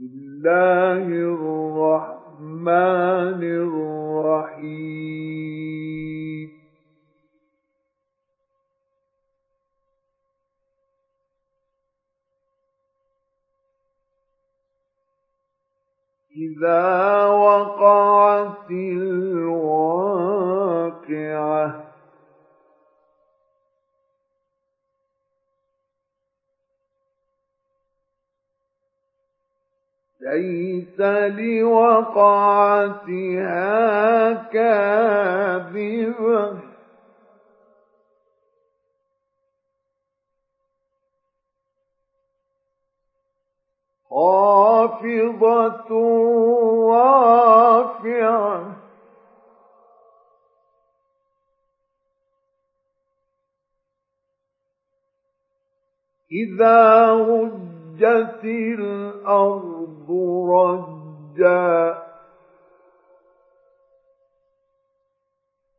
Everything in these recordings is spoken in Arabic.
الله الرحمن الرحيم. إذا لوقعتها كاذبة. خافضة رافعة. إذا رجت الأرض رجا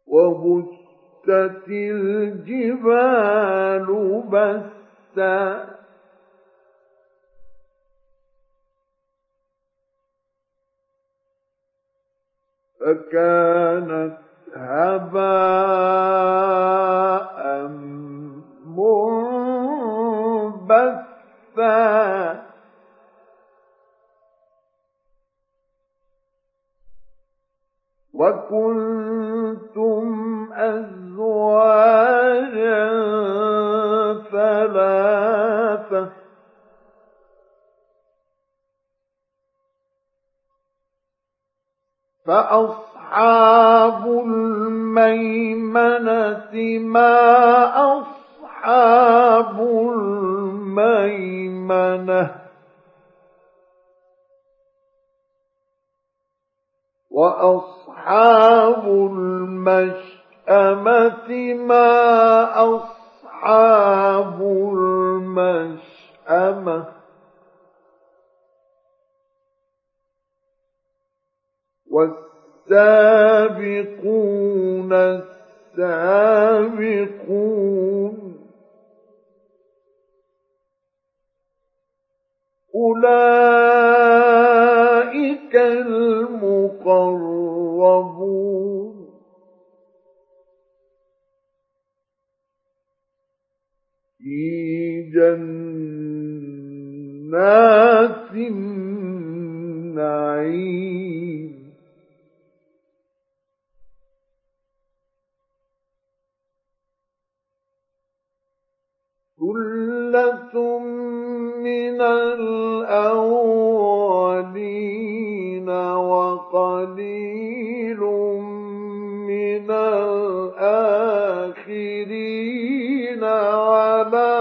وبست الجبال بسا. فكانت هباء منبثا. وكنتم أزواجا ثلاثة فأصحاب الميمنة ما أصحاب الميمنة وأصحاب المشأمة ما أصحاب المشأمة والسابقون السابقون أولئك المقربون في جنات النعيم. ثلة من الأولين. وقليل من الآخرين على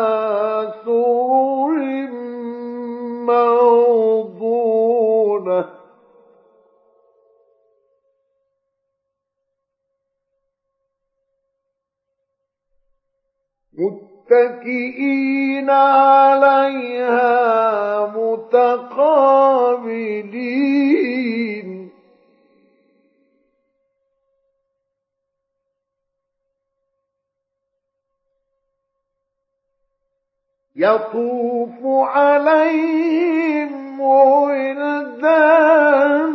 متكئين عليها متقابلين. يطوف عليهم ولدان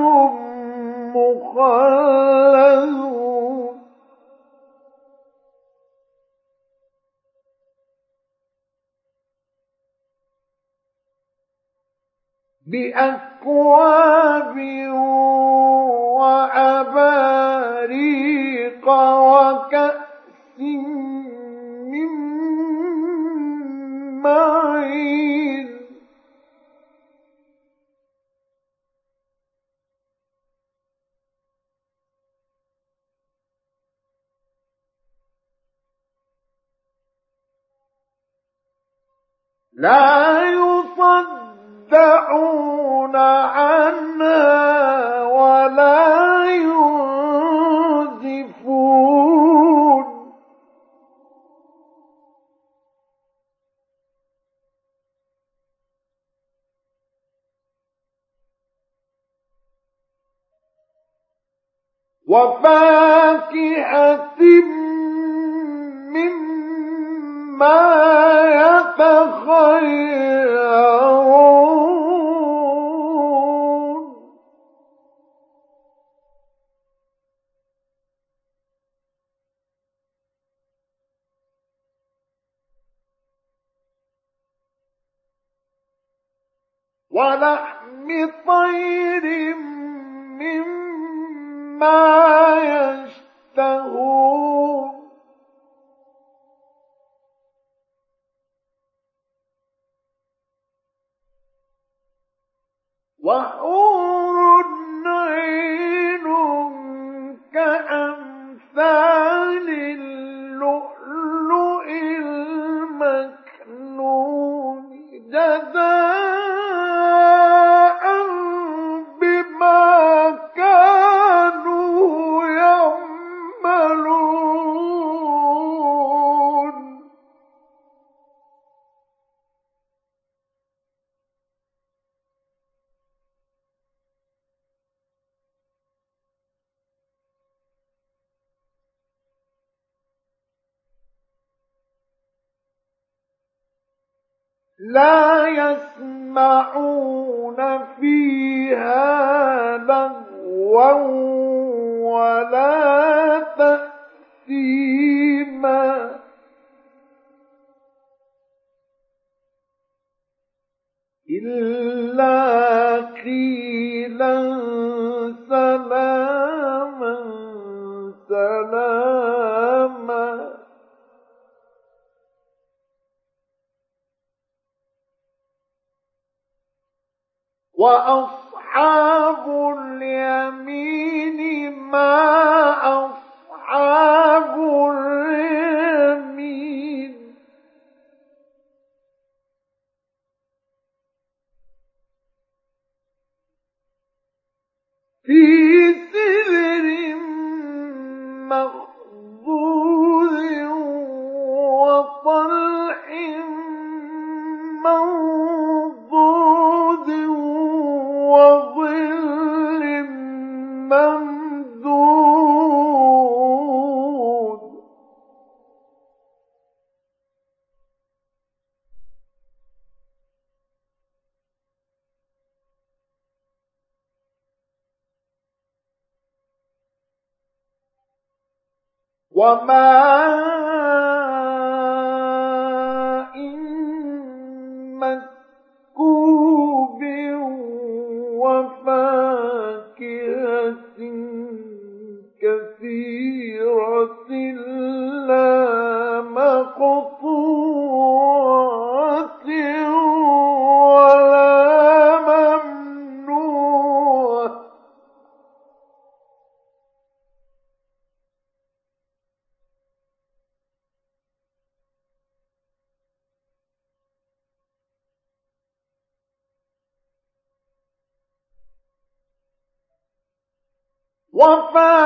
مخلدون. بأكواب وأباريق وكأس من معين. لا يصدعون عنها ولا ينزفون. وفاكهة مما يتخيرون ولحم طير مما تأثيما إلا قيلا سلاما سلاما. وأصلا وفاق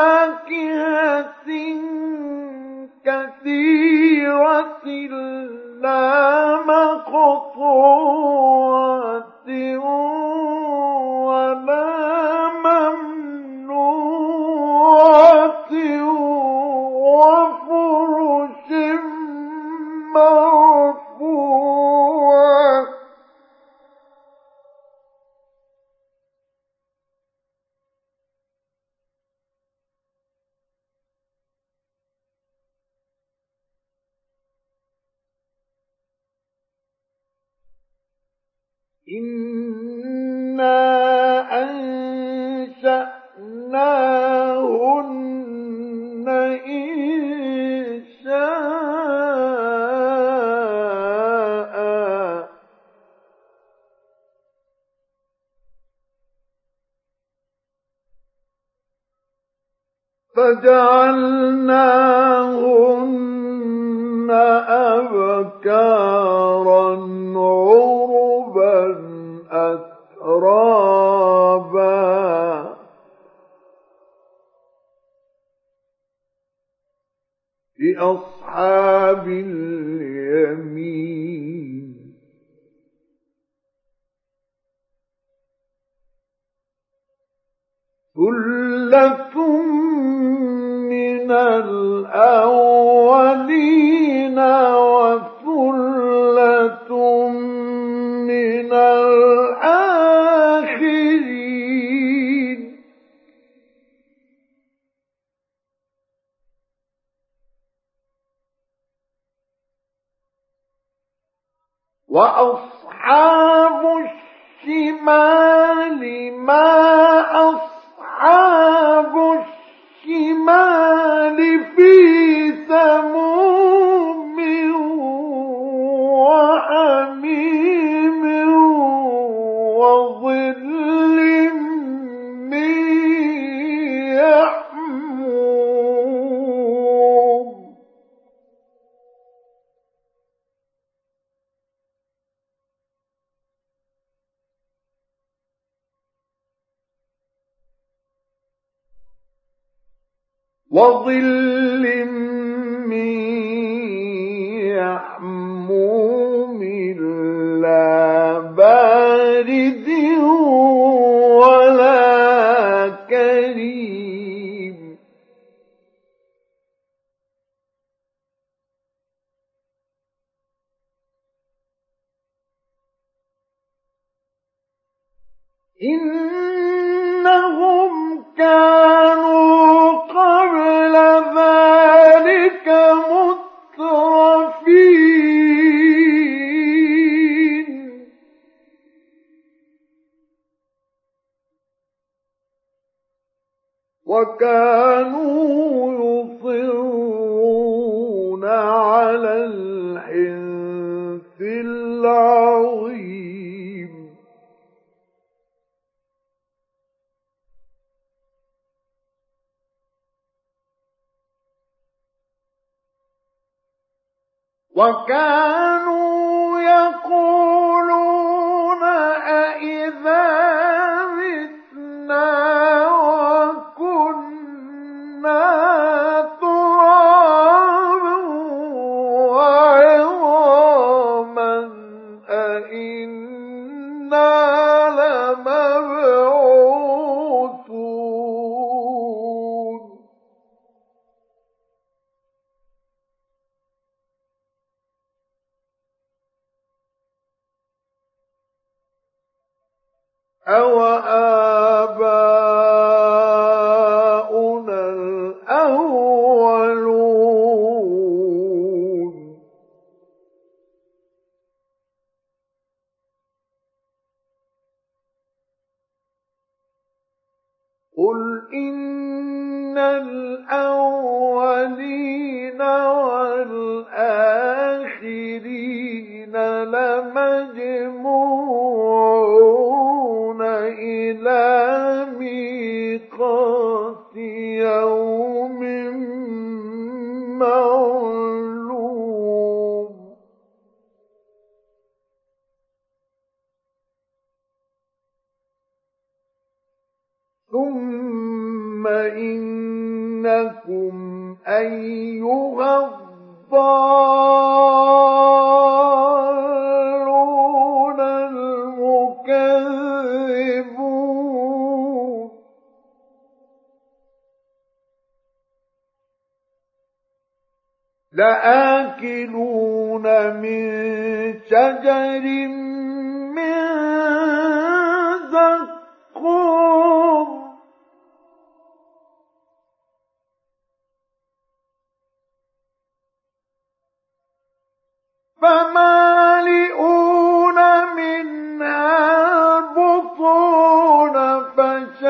إنا أنشأناهن إن شاء فجعلنا أصحاب اليمين. ثلة من الأولين وظل من يحموم لا بارد ولا كريم. إنهم كانوا وكانوا يصرون على الحنث العظيم. وكانوا قل إن الأولين والآخرين لمجموعون إلى ميقات يوم أيها الضالون المكذبون لآكلون من شجر فمالئون منها البطون فشاربون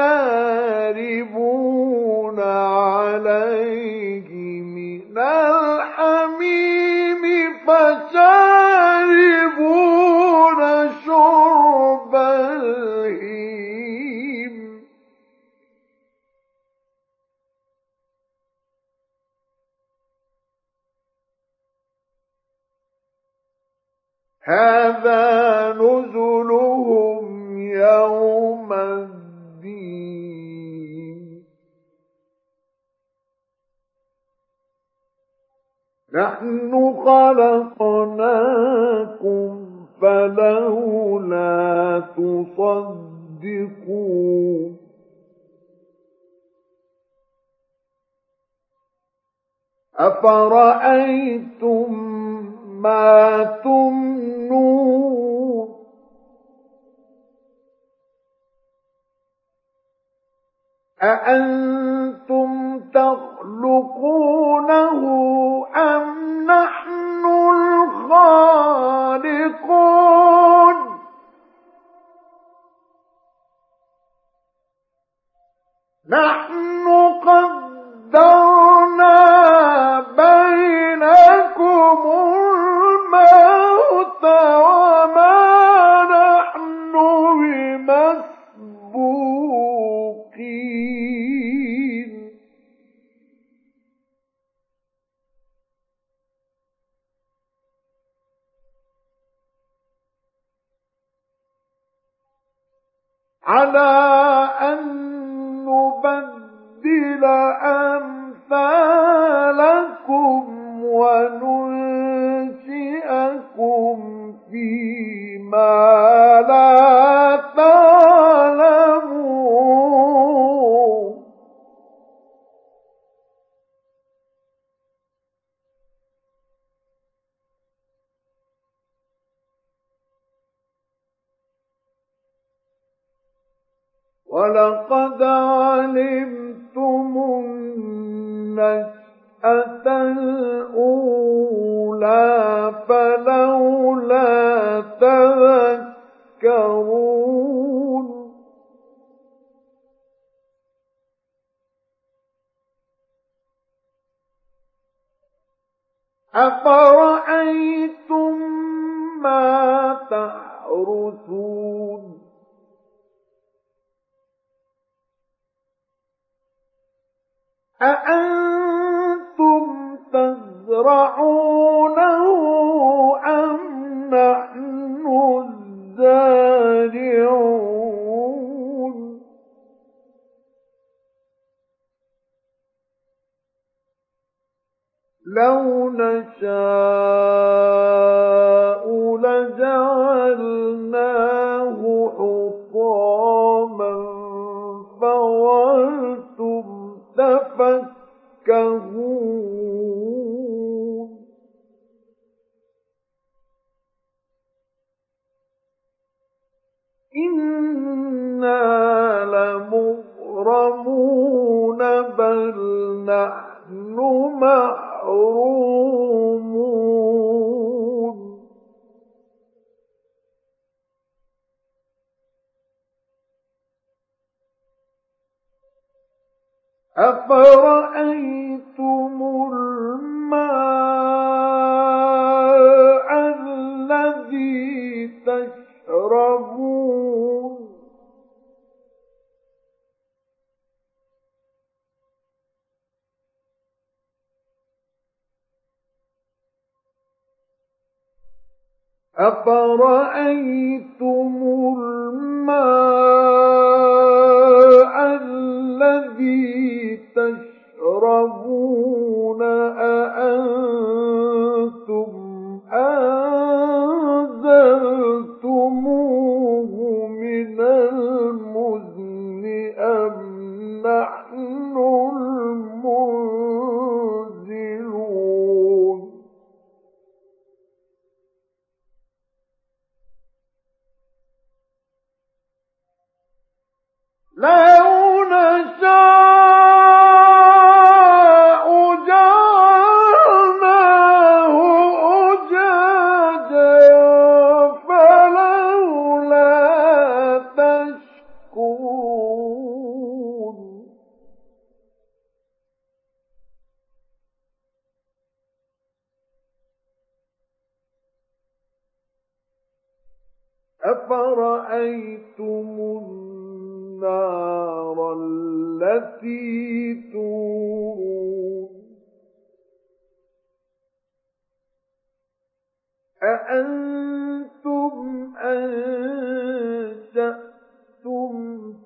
عليه من الحميم فشاربون هذا نزلهم يوم الدين. نحن خلقناكم فلولا تصدقون. أفرأيتم ما تمنون. أأنتم تخلقونه أم فيما أأنتم تزرعونه أم نحن الزارعون؟ لو نشاء لمغرمون بل نحن محرومون. أفرأيتم الماء الذي تشربون؟ أفرأيتم الماء الذي تشربون أأنتم أفرأيتم النار التي تورون أأنتم أنشأتم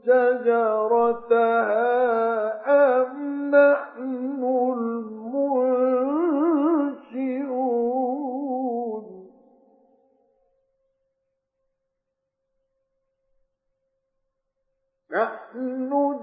شجرتها أم نحن نحن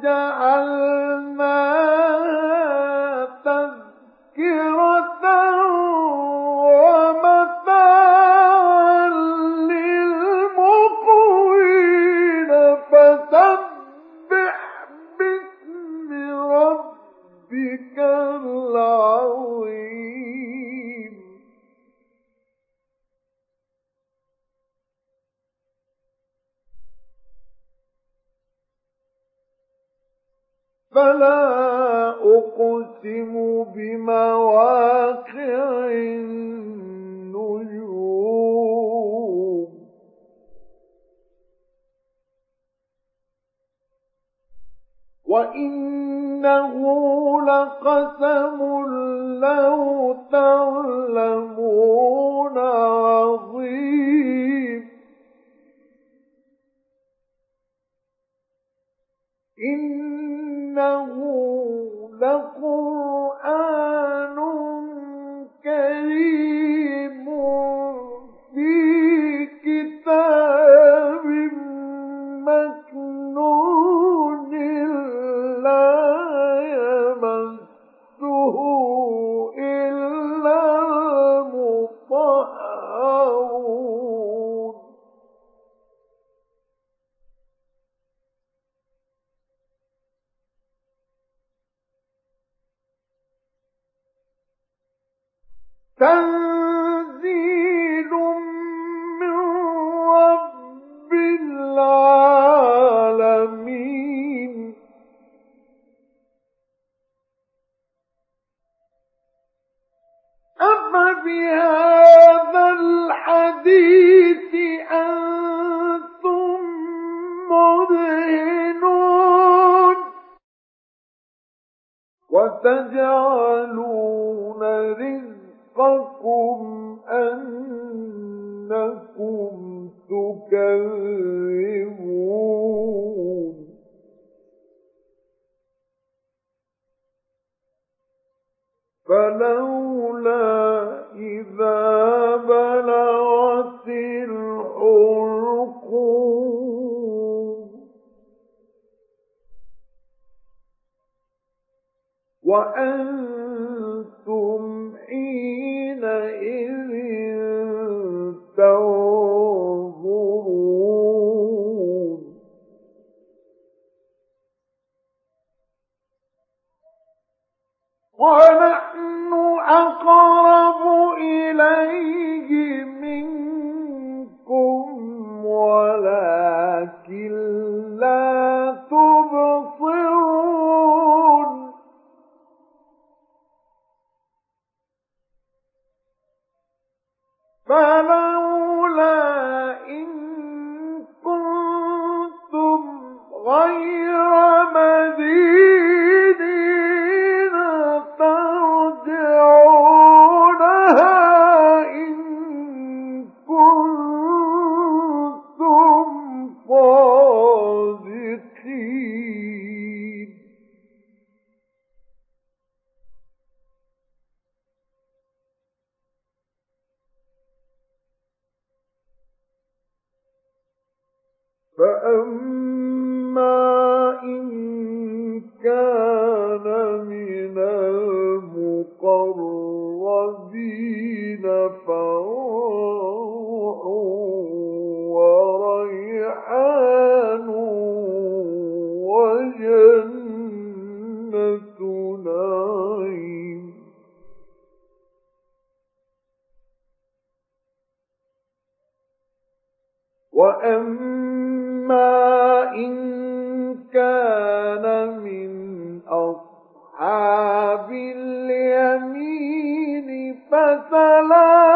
إنه لقرآن وأنتم حين واما ان كان من اصحاب اليمين فسلام